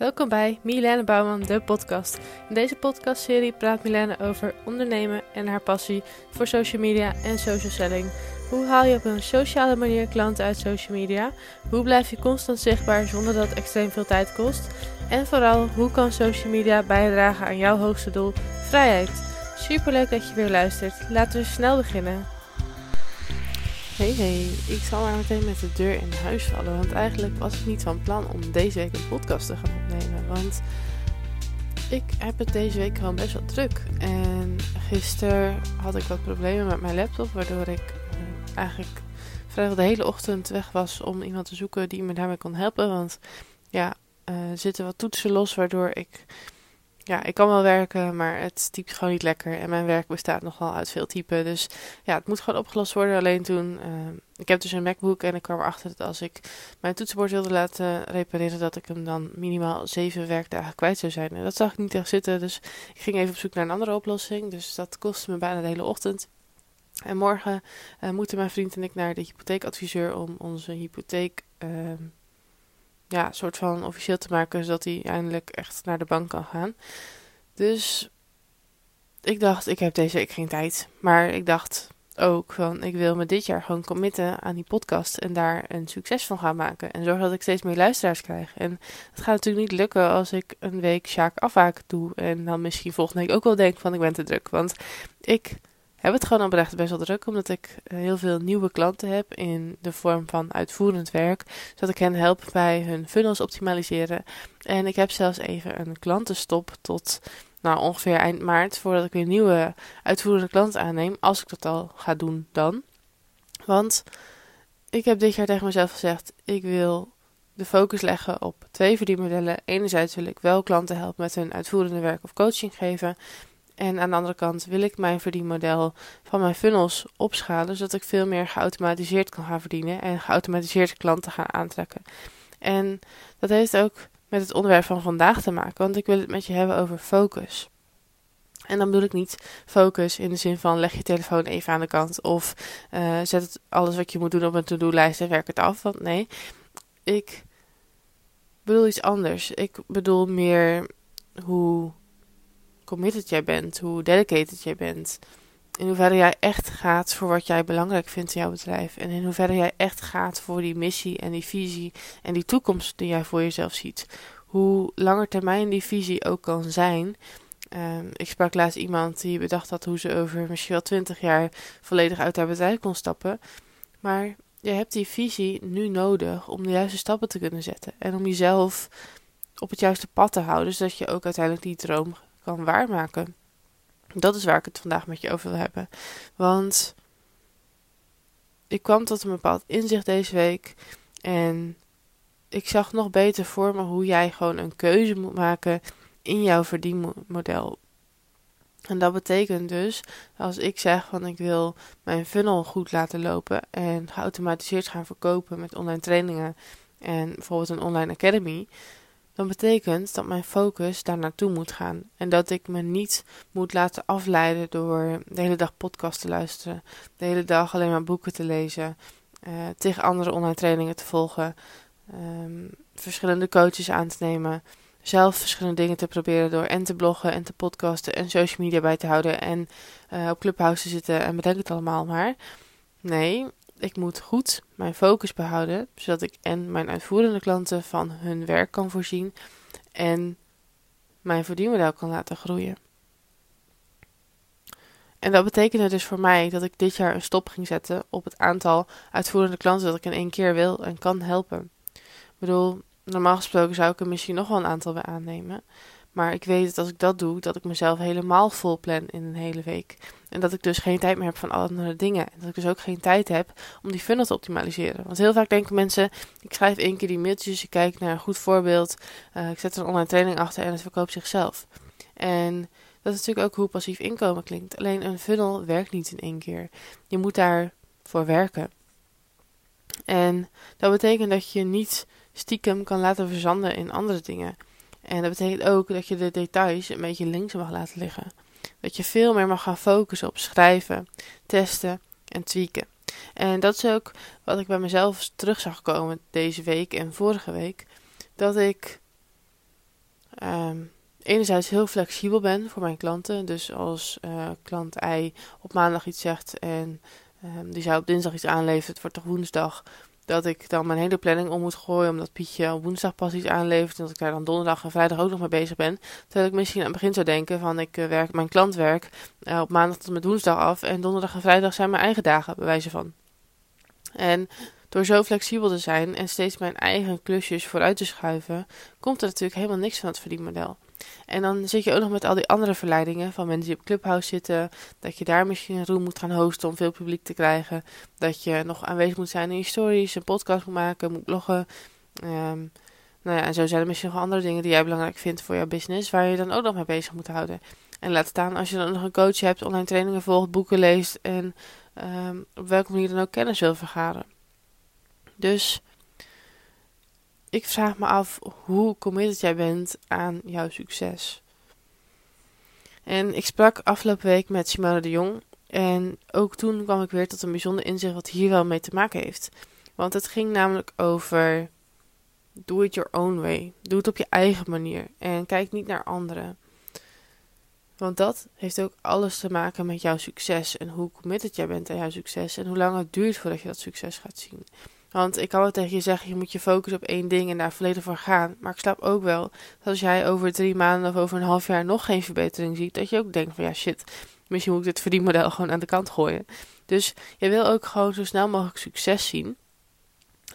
Welkom bij Milene Bouwman, de podcast. In deze podcastserie praat Milene over ondernemen en haar passie voor social media en social selling. Hoe haal je op een sociale manier klanten uit social media? Hoe blijf je constant zichtbaar zonder dat het extreem veel tijd kost? En vooral, hoe kan social media bijdragen aan jouw hoogste doel, vrijheid? Superleuk dat je weer luistert. Laten we snel beginnen. Hey hey, ik zal maar meteen met de deur in huis vallen. Want eigenlijk was ik niet van plan om deze week een podcast te gaan opnemen. Want ik heb het deze week gewoon best wel druk. En gisteren had ik wat problemen met mijn laptop. Waardoor ik uh, eigenlijk vrijwel de hele ochtend weg was om iemand te zoeken die me daarmee kon helpen. Want ja, uh, er zitten wat toetsen los waardoor ik ja, ik kan wel werken, maar het typt gewoon niet lekker. En mijn werk bestaat nogal uit veel typen. Dus ja, het moet gewoon opgelost worden. Alleen toen, uh, ik heb dus een MacBook en ik kwam erachter dat als ik mijn toetsenbord wilde laten repareren, dat ik hem dan minimaal zeven werkdagen kwijt zou zijn. En dat zag ik niet echt zitten. Dus ik ging even op zoek naar een andere oplossing. Dus dat kostte me bijna de hele ochtend. En morgen uh, moeten mijn vriend en ik naar de hypotheekadviseur om onze hypotheek. Uh, ja, soort van officieel te maken, zodat hij eindelijk echt naar de bank kan gaan. Dus ik dacht, ik heb deze week geen tijd. Maar ik dacht ook van, ik wil me dit jaar gewoon committen aan die podcast en daar een succes van gaan maken. En zorgen dat ik steeds meer luisteraars krijg. En het gaat natuurlijk niet lukken als ik een week Sjaak afhaak doe. En dan misschien volgende week ook wel denk van, ik ben te druk. Want ik heb het gewoon oprecht best wel druk, omdat ik eh, heel veel nieuwe klanten heb in de vorm van uitvoerend werk, zodat ik hen help bij hun funnels optimaliseren. En ik heb zelfs even een klantenstop tot nou, ongeveer eind maart, voordat ik weer nieuwe uitvoerende klanten aanneem, als ik dat al ga doen dan. Want ik heb dit jaar tegen mezelf gezegd, ik wil de focus leggen op twee verdienmodellen. Enerzijds wil ik wel klanten helpen met hun uitvoerende werk of coaching geven. En aan de andere kant wil ik mijn verdienmodel van mijn funnels opschalen, zodat ik veel meer geautomatiseerd kan gaan verdienen en geautomatiseerd klanten gaan aantrekken. En dat heeft ook met het onderwerp van vandaag te maken, want ik wil het met je hebben over focus. En dan bedoel ik niet focus in de zin van leg je telefoon even aan de kant of uh, zet alles wat je moet doen op een to-do-lijst en werk het af. Want nee, ik bedoel iets anders. Ik bedoel meer hoe committed jij bent, hoe dedicated jij bent. In hoeverre jij echt gaat voor wat jij belangrijk vindt in jouw bedrijf. En in hoeverre jij echt gaat voor die missie en die visie en die toekomst die jij voor jezelf ziet. Hoe langer termijn die visie ook kan zijn. Um, ik sprak laatst iemand die bedacht had hoe ze over misschien wel twintig jaar volledig uit haar bedrijf kon stappen. Maar je hebt die visie nu nodig om de juiste stappen te kunnen zetten. En om jezelf op het juiste pad te houden, zodat je ook uiteindelijk die droom kan waarmaken. Dat is waar ik het vandaag met je over wil hebben. Want ik kwam tot een bepaald inzicht deze week. En ik zag nog beter voor me hoe jij gewoon een keuze moet maken in jouw verdienmodel. En dat betekent dus, als ik zeg van ik wil mijn funnel goed laten lopen en geautomatiseerd gaan verkopen met online trainingen en bijvoorbeeld een online academy, dan betekent dat mijn focus daar naartoe moet gaan. En dat ik me niet moet laten afleiden door de hele dag podcast te luisteren, de hele dag alleen maar boeken te lezen, uh, tegen andere online trainingen te volgen, um, verschillende coaches aan te nemen, zelf verschillende dingen te proberen door en te bloggen en te podcasten en social media bij te houden en uh, op Clubhouse te zitten en bedenk het allemaal maar. Nee, ik moet goed mijn focus behouden, zodat ik en mijn uitvoerende klanten van hun werk kan voorzien en mijn verdienmodel kan laten groeien. En dat betekende dus voor mij dat ik dit jaar een stop ging zetten op het aantal uitvoerende klanten dat ik in één keer wil en kan helpen. Ik bedoel, normaal gesproken zou ik er misschien nog wel een aantal bij aannemen. Maar ik weet dat als ik dat doe, dat ik mezelf helemaal vol plan in een hele week. En dat ik dus geen tijd meer heb van andere dingen. En dat ik dus ook geen tijd heb om die funnel te optimaliseren. Want heel vaak denken mensen, ik schrijf één keer die mailtjes, ik kijk naar een goed voorbeeld, uh, ik zet een online training achter en het verkoopt zichzelf. En dat is natuurlijk ook hoe passief inkomen klinkt. Alleen een funnel werkt niet in één keer. Je moet daarvoor werken. En dat betekent dat je niet stiekem kan laten verzanden in andere dingen. En dat betekent ook dat je de details een beetje links mag laten liggen. Dat je veel meer mag gaan focussen op schrijven, testen en tweaken. En dat is ook wat ik bij mezelf terug zag komen deze week en vorige week. Dat ik um, enerzijds heel flexibel ben voor mijn klanten. Dus als uh, klant I op maandag iets zegt en um, die zou op dinsdag iets aanleveren, het wordt toch woensdag, dat ik dan mijn hele planning om moet gooien, omdat Pietje op woensdag pas iets aanlevert en dat ik daar dan donderdag en vrijdag ook nog mee bezig ben. Terwijl ik misschien aan het begin zou denken van ik uh, werk mijn klantwerk uh, op maandag tot met woensdag af en donderdag en vrijdag zijn mijn eigen dagen, bij wijze van. En door zo flexibel te zijn en steeds mijn eigen klusjes vooruit te schuiven, komt er natuurlijk helemaal niks van het verdienmodel. En dan zit je ook nog met al die andere verleidingen van mensen die op Clubhouse zitten. Dat je daar misschien een room moet gaan hosten om veel publiek te krijgen. Dat je nog aanwezig moet zijn in je stories, een podcast moet maken, moet bloggen. Um, nou ja, en zo zijn er misschien nog andere dingen die jij belangrijk vindt voor jouw business, waar je dan ook nog mee bezig moet houden. En laat staan als je dan nog een coach hebt, online trainingen volgt, boeken leest en um, op welke manier dan ook kennis wil vergaren. Dus ik vraag me af hoe committed jij bent aan jouw succes. En ik sprak afgelopen week met Simone de Jong. En ook toen kwam ik weer tot een bijzonder inzicht wat hier wel mee te maken heeft. Want het ging namelijk over do it your own way. Doe het op je eigen manier. En kijk niet naar anderen. Want dat heeft ook alles te maken met jouw succes. En hoe committed jij bent aan jouw succes. En hoe lang het duurt voordat je dat succes gaat zien. Want ik kan wel tegen je zeggen, je moet je focussen op één ding en daar volledig voor gaan. Maar ik snap ook wel dat als jij over drie maanden of over een half jaar nog geen verbetering ziet, dat je ook denkt van ja shit, misschien moet ik dit verdienmodel gewoon aan de kant gooien. Dus je wil ook gewoon zo snel mogelijk succes zien.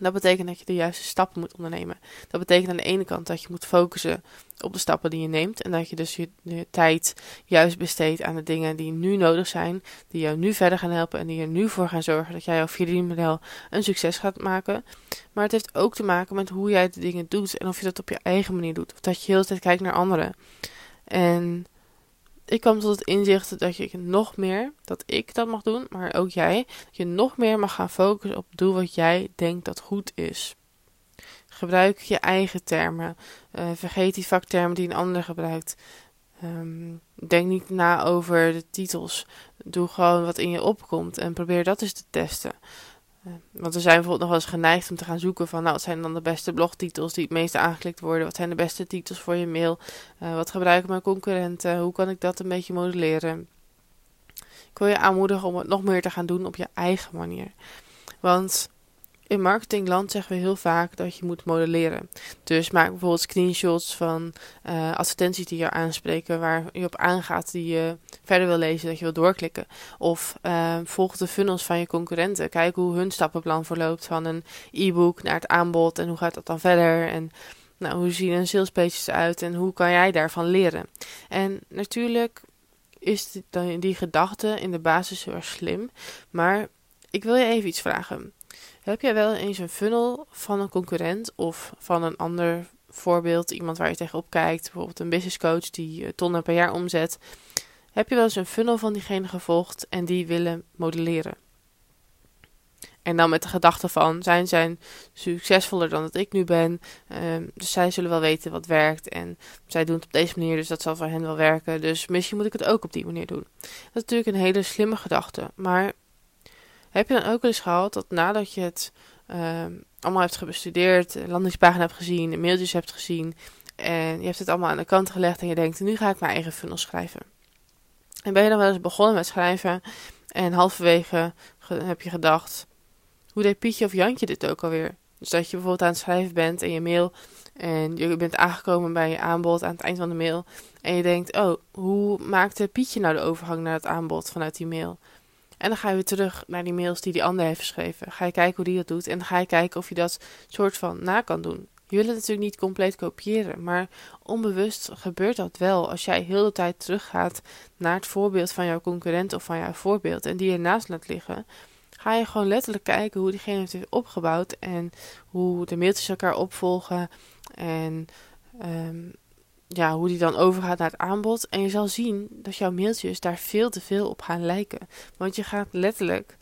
Dat betekent dat je de juiste stappen moet ondernemen. Dat betekent aan de ene kant dat je moet focussen op de stappen die je neemt. En dat je dus je, tijd juist besteedt aan de dingen die nu nodig zijn. Die jou nu verder gaan helpen. En die er nu voor gaan zorgen dat jij jouw verdienmodel een succes gaat maken. Maar het heeft ook te maken met hoe jij de dingen doet. En of je dat op je eigen manier doet. Of dat je heel de tijd kijkt naar anderen. En ik kwam tot het inzicht dat je nog meer, dat ik dat mag doen, maar ook jij, dat je nog meer mag gaan focussen op doe wat jij denkt dat goed is. Gebruik je eigen termen. Uh, vergeet die vaktermen die een ander gebruikt. Um, denk niet na over de titels. Doe gewoon wat in je opkomt en probeer dat eens te testen. Want we zijn bijvoorbeeld nog wel eens geneigd om te gaan zoeken van, nou, wat zijn dan de beste blogtitels die het meest aangeklikt worden? Wat zijn de beste titels voor je mail? Uh, wat gebruiken mijn concurrenten? Hoe kan ik dat een beetje modelleren? Ik wil je aanmoedigen om het nog meer te gaan doen op je eigen manier. Want in marketingland zeggen we heel vaak dat je moet modelleren. Dus maak bijvoorbeeld screenshots van uh, advertenties die je aanspreken, waar je op aangaat, die je verder wil lezen, dat je wil doorklikken. Of uh, volg de funnels van je concurrenten. Kijk hoe hun stappenplan verloopt van een e-book naar het aanbod en hoe gaat dat dan verder. En nou, hoe zien een salespages uit en hoe kan jij daarvan leren. En natuurlijk is die, die gedachte in de basis heel erg slim, maar ik wil je even iets vragen. Heb jij wel eens een funnel van een concurrent of van een ander voorbeeld, iemand waar je tegenop kijkt, bijvoorbeeld een business coach die eh, tonnen per jaar omzet? Heb je wel eens een funnel van diegene gevolgd en die willen modelleren? En dan met de gedachte van, zijn zij succesvoller dan dat ik nu ben. Um, dus zij zullen wel weten wat werkt. En zij doen het op deze manier, dus dat zal voor hen wel werken. Dus misschien moet ik het ook op die manier doen. Dat is natuurlijk een hele slimme gedachte. Maar heb je dan ook wel eens gehad dat nadat je het uh, allemaal hebt gebestudeerd, landingspagina hebt gezien, mailtjes hebt gezien en je hebt het allemaal aan de kant gelegd en je denkt, nu ga ik mijn eigen funnel schrijven. En ben je dan wel eens begonnen met schrijven en halverwege heb je gedacht, hoe deed Pietje of Jantje dit ook alweer? Dus dat je bijvoorbeeld aan het schrijven bent in je mail en je bent aangekomen bij je aanbod aan het eind van de mail en je denkt, oh, hoe maakte Pietje nou de overgang naar het aanbod vanuit die mail? En dan ga je weer terug naar die mails die die ander heeft geschreven. Ga je kijken hoe die dat doet. En dan ga je kijken of je dat soort van na kan doen. Je wil het natuurlijk niet compleet kopiëren. Maar onbewust gebeurt dat wel. Als jij heel de tijd teruggaat naar het voorbeeld van jouw concurrent of van jouw voorbeeld. En die ernaast laat liggen. Ga je gewoon letterlijk kijken hoe diegene het heeft opgebouwd. En hoe de mailtjes elkaar opvolgen. En um, ja, hoe die dan overgaat naar het aanbod. En je zal zien dat jouw mailtjes daar veel te veel op gaan lijken. Want je gaat letterlijk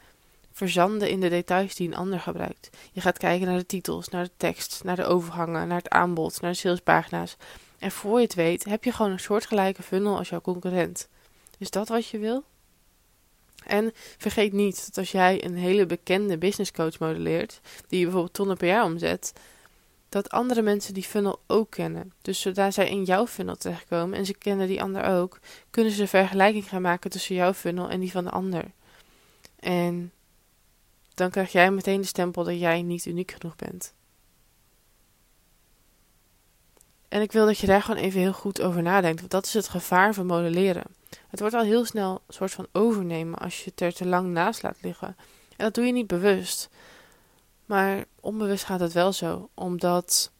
verzanden in de details die een ander gebruikt. Je gaat kijken naar de titels, naar de tekst, naar de overgangen, naar het aanbod, naar de salespagina's. En voor je het weet heb je gewoon een soortgelijke funnel als jouw concurrent. Is dat wat je wil? En vergeet niet dat als jij een hele bekende business coach modelleert, die bijvoorbeeld tonnen per jaar omzet, dat andere mensen die funnel ook kennen. Dus zodra zij in jouw funnel terechtkomen en ze kennen die ander ook, kunnen ze een vergelijking gaan maken tussen jouw funnel en die van de ander. En dan krijg jij meteen de stempel dat jij niet uniek genoeg bent. En ik wil dat je daar gewoon even heel goed over nadenkt, want dat is het gevaar van modelleren. Het wordt al heel snel een soort van overnemen als je het er te lang naast laat liggen. En dat doe je niet bewust. Maar onbewust gaat het wel zo, omdat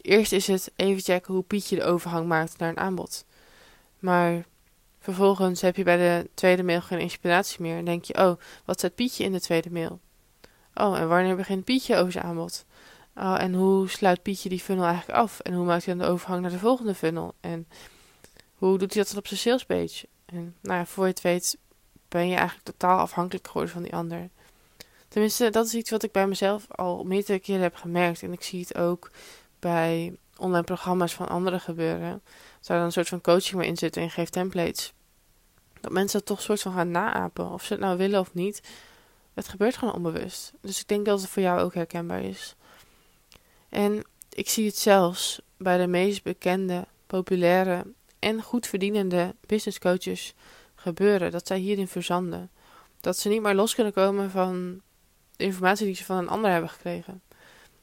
eerst is het even checken hoe Pietje de overgang maakt naar een aanbod. Maar vervolgens heb je bij de tweede mail geen inspiratie meer en denk je, oh, wat zet Pietje in de tweede mail? Oh, en wanneer begint Pietje over zijn aanbod? Oh, en hoe sluit Pietje die funnel eigenlijk af? En hoe maakt hij dan de overgang naar de volgende funnel? En hoe doet hij dat dan op zijn salespage? En nou ja, voor je het weet ben je eigenlijk totaal afhankelijk geworden van die ander. Tenminste, dat is iets wat ik bij mezelf al meerdere keren heb gemerkt. En ik zie het ook bij online programma's van anderen gebeuren. Zou dan een soort van coaching maar in zitten en geef templates. Dat mensen dat toch een soort van gaan naapen. Of ze het nou willen of niet. Het gebeurt gewoon onbewust. Dus ik denk dat het voor jou ook herkenbaar is. En ik zie het zelfs bij de meest bekende, populaire en goed verdienende business coaches gebeuren. Dat zij hierin verzanden. Dat ze niet meer los kunnen komen van informatie die ze van een ander hebben gekregen.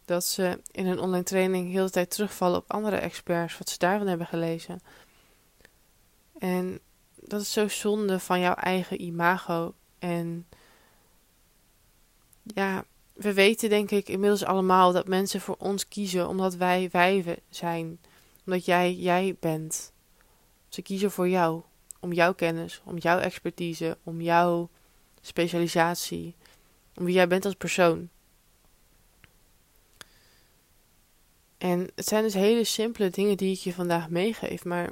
Dat ze in hun online training heel de tijd terugvallen op andere experts, wat ze daarvan hebben gelezen. En dat is zo zonde van jouw eigen imago. En ja, we weten denk ik inmiddels allemaal dat mensen voor ons kiezen omdat wij wijven zijn. Omdat jij jij bent. Ze kiezen voor jou. Om jouw kennis, om jouw expertise, om jouw specialisatie wie jij bent als persoon. En het zijn dus hele simpele dingen die ik je vandaag meegeef, maar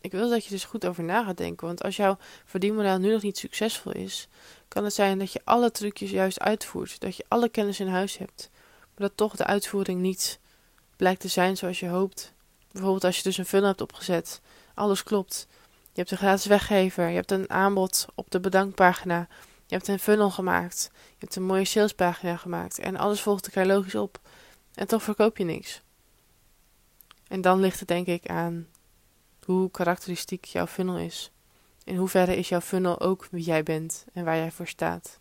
ik wil dat je dus goed over na gaat denken. Want als jouw verdienmodel nu nog niet succesvol is, kan het zijn dat je alle trucjes juist uitvoert. Dat je alle kennis in huis hebt, maar dat toch de uitvoering niet blijkt te zijn zoals je hoopt. Bijvoorbeeld als je dus een funnel hebt opgezet, alles klopt. Je hebt een gratis weggever, je hebt een aanbod op de bedankpagina. Je hebt een funnel gemaakt. Je hebt een mooie salespagina gemaakt. En alles volgt elkaar logisch op. En toch verkoop je niks. En dan ligt het denk ik aan hoe karakteristiek jouw funnel is. In hoeverre is jouw funnel ook wie jij bent en waar jij voor staat.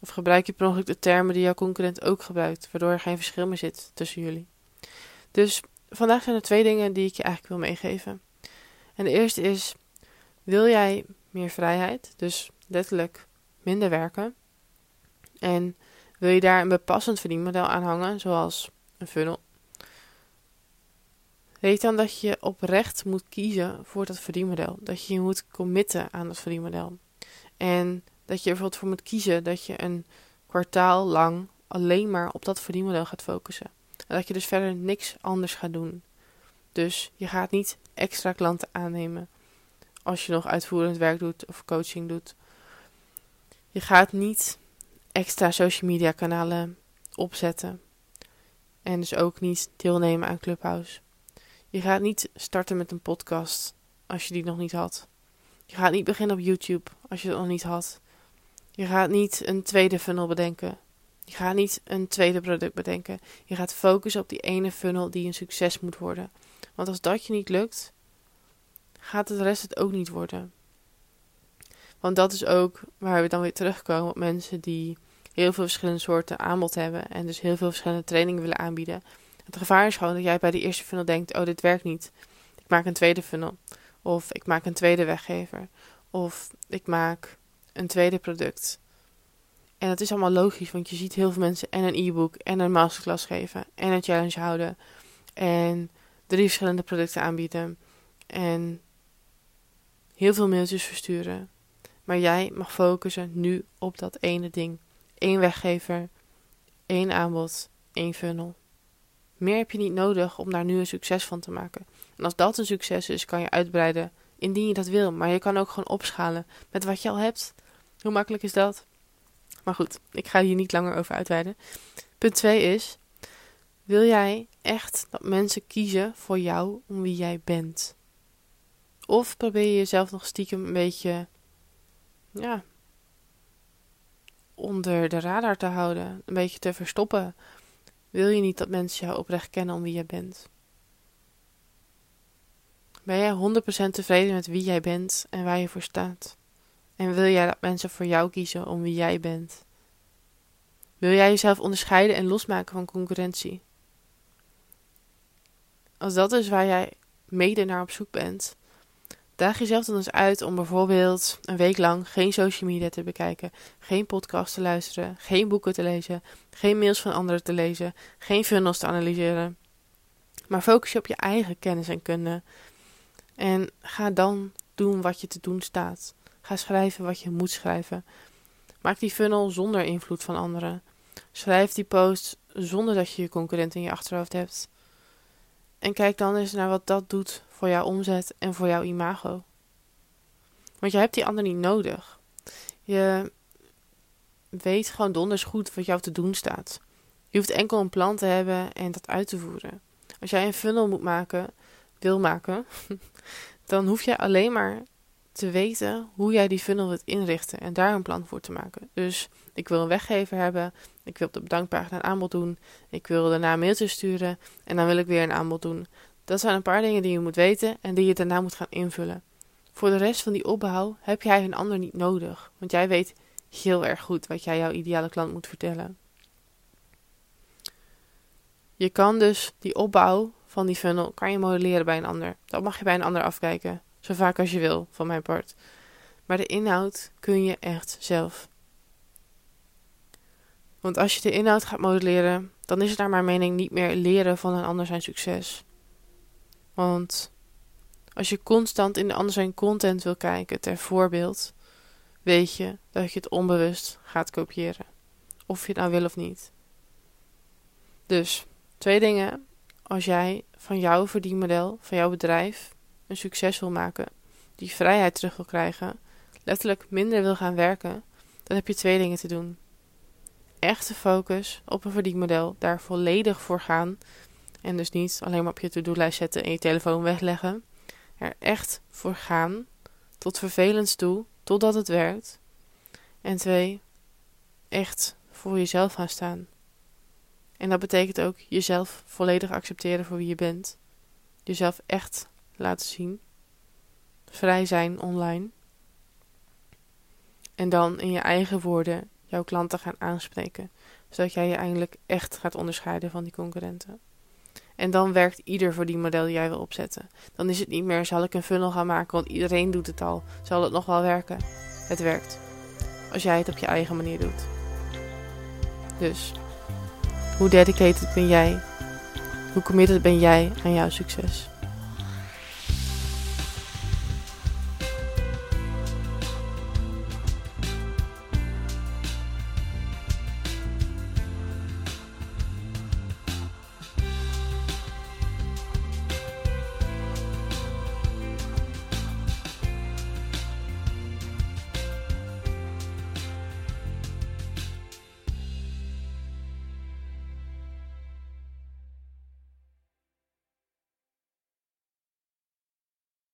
Of gebruik je per ongeluk de termen die jouw concurrent ook gebruikt, waardoor er geen verschil meer zit tussen jullie. Dus vandaag zijn er twee dingen die ik je eigenlijk wil meegeven. En de eerste is: wil jij meer vrijheid? Dus letterlijk minder werken. En wil je daar een bepassend verdienmodel aan hangen, zoals een funnel, weet dan dat je oprecht moet kiezen voor dat verdienmodel. Dat je je moet committen aan dat verdienmodel. En dat je er bijvoorbeeld voor moet kiezen dat je een kwartaal lang alleen maar op dat verdienmodel gaat focussen. En dat je dus verder niks anders gaat doen. Dus je gaat niet extra klanten aannemen als je nog uitvoerend werk doet of coaching doet. Je gaat niet extra social media kanalen opzetten. En dus ook niet deelnemen aan Clubhouse. Je gaat niet starten met een podcast als je die nog niet had. Je gaat niet beginnen op YouTube als je het nog niet had. Je gaat niet een tweede funnel bedenken. Je gaat niet een tweede product bedenken. Je gaat focussen op die ene funnel die een succes moet worden. Want als dat je niet lukt, gaat het rest het ook niet worden. Want dat is ook waar we dan weer terugkomen op mensen die heel veel verschillende soorten aanbod hebben. En dus heel veel verschillende trainingen willen aanbieden. Het gevaar is gewoon dat jij bij die eerste funnel denkt: oh, dit werkt niet. Ik maak een tweede funnel. Of ik maak een tweede weggever. Of ik maak een tweede product. En dat is allemaal logisch, want je ziet heel veel mensen en een e-book en een masterclass geven en een challenge houden. En drie verschillende producten aanbieden. En heel veel mailtjes versturen. Maar jij mag focussen nu op dat ene ding. Eén weggever, één aanbod, één funnel. Meer heb je niet nodig om daar nu een succes van te maken. En als dat een succes is, kan je uitbreiden indien je dat wil. Maar je kan ook gewoon opschalen met wat je al hebt. Hoe makkelijk is dat? Maar goed, ik ga hier niet langer over uitweiden. Punt 2 is: wil jij echt dat mensen kiezen voor jou om wie jij bent? Of probeer je jezelf nog stiekem een beetje ja, onder de radar te houden, een beetje te verstoppen. wil je niet dat mensen jou oprecht kennen om wie jij bent? Ben jij 100% tevreden met wie jij bent en waar je voor staat? En wil jij dat mensen voor jou kiezen om wie jij bent? Wil jij jezelf onderscheiden en losmaken van concurrentie? Als dat is waar jij mede naar op zoek bent, daag jezelf dan eens uit om bijvoorbeeld een week lang geen social media te bekijken, geen podcast te luisteren, geen boeken te lezen, geen mails van anderen te lezen, geen funnels te analyseren. Maar focus je op je eigen kennis en kunde. En ga dan doen wat je te doen staat. Ga schrijven wat je moet schrijven. Maak die funnel zonder invloed van anderen. Schrijf die post zonder dat je je concurrent in je achterhoofd hebt. En kijk dan eens naar wat dat doet voor jouw omzet en voor jouw imago. Want je hebt die ander niet nodig. Je weet gewoon donders goed wat jou te doen staat. Je hoeft enkel een plan te hebben en dat uit te voeren. Als jij een funnel moet maken, wil maken, dan hoef je alleen maar te weten hoe jij die funnel wilt inrichten en daar een plan voor te maken. Dus ik wil een weggever hebben, ik wil op de bedankpagina een aanbod doen, ik wil daarna een mailtje sturen en dan wil ik weer een aanbod doen. Dat zijn een paar dingen die je moet weten en die je daarna moet gaan invullen. Voor de rest van die opbouw heb jij een ander niet nodig, want jij weet heel erg goed wat jij jouw ideale klant moet vertellen. Je kan dus die opbouw van die funnel kan je modelleren bij een ander. Dat mag je bij een ander afkijken. Zo vaak als je wil, van mijn part. Maar de inhoud kun je echt zelf. Want als je de inhoud gaat modelleren, dan is het naar mijn mening niet meer leren van een ander zijn succes. Want als je constant in de ander zijn content wil kijken, ter voorbeeld, weet je dat je het onbewust gaat kopiëren. Of je het nou wil of niet. Dus, twee dingen. Als jij van jouw verdienmodel, van jouw bedrijf, een succes wil maken, die vrijheid terug wil krijgen, letterlijk minder wil gaan werken, dan heb je twee dingen te doen. Echte focus op een verdienmodel, daar volledig voor gaan. En dus niet alleen maar op je to-do-lijst zetten en je telefoon wegleggen. Er echt voor gaan, tot vervelends toe, totdat het werkt. En twee, echt voor jezelf gaan staan. En dat betekent ook jezelf volledig accepteren voor wie je bent. Jezelf echt laten zien. Vrij zijn online. En dan in je eigen woorden jouw klanten gaan aanspreken. Zodat jij je eindelijk echt gaat onderscheiden van die concurrenten. En dan werkt ieder voor die model die jij wil opzetten. Dan is het niet meer, zal ik een funnel gaan maken, want iedereen doet het al. Zal het nog wel werken? Het werkt. Als jij het op je eigen manier doet. Dus, hoe dedicated ben jij? Hoe committed ben jij aan jouw succes?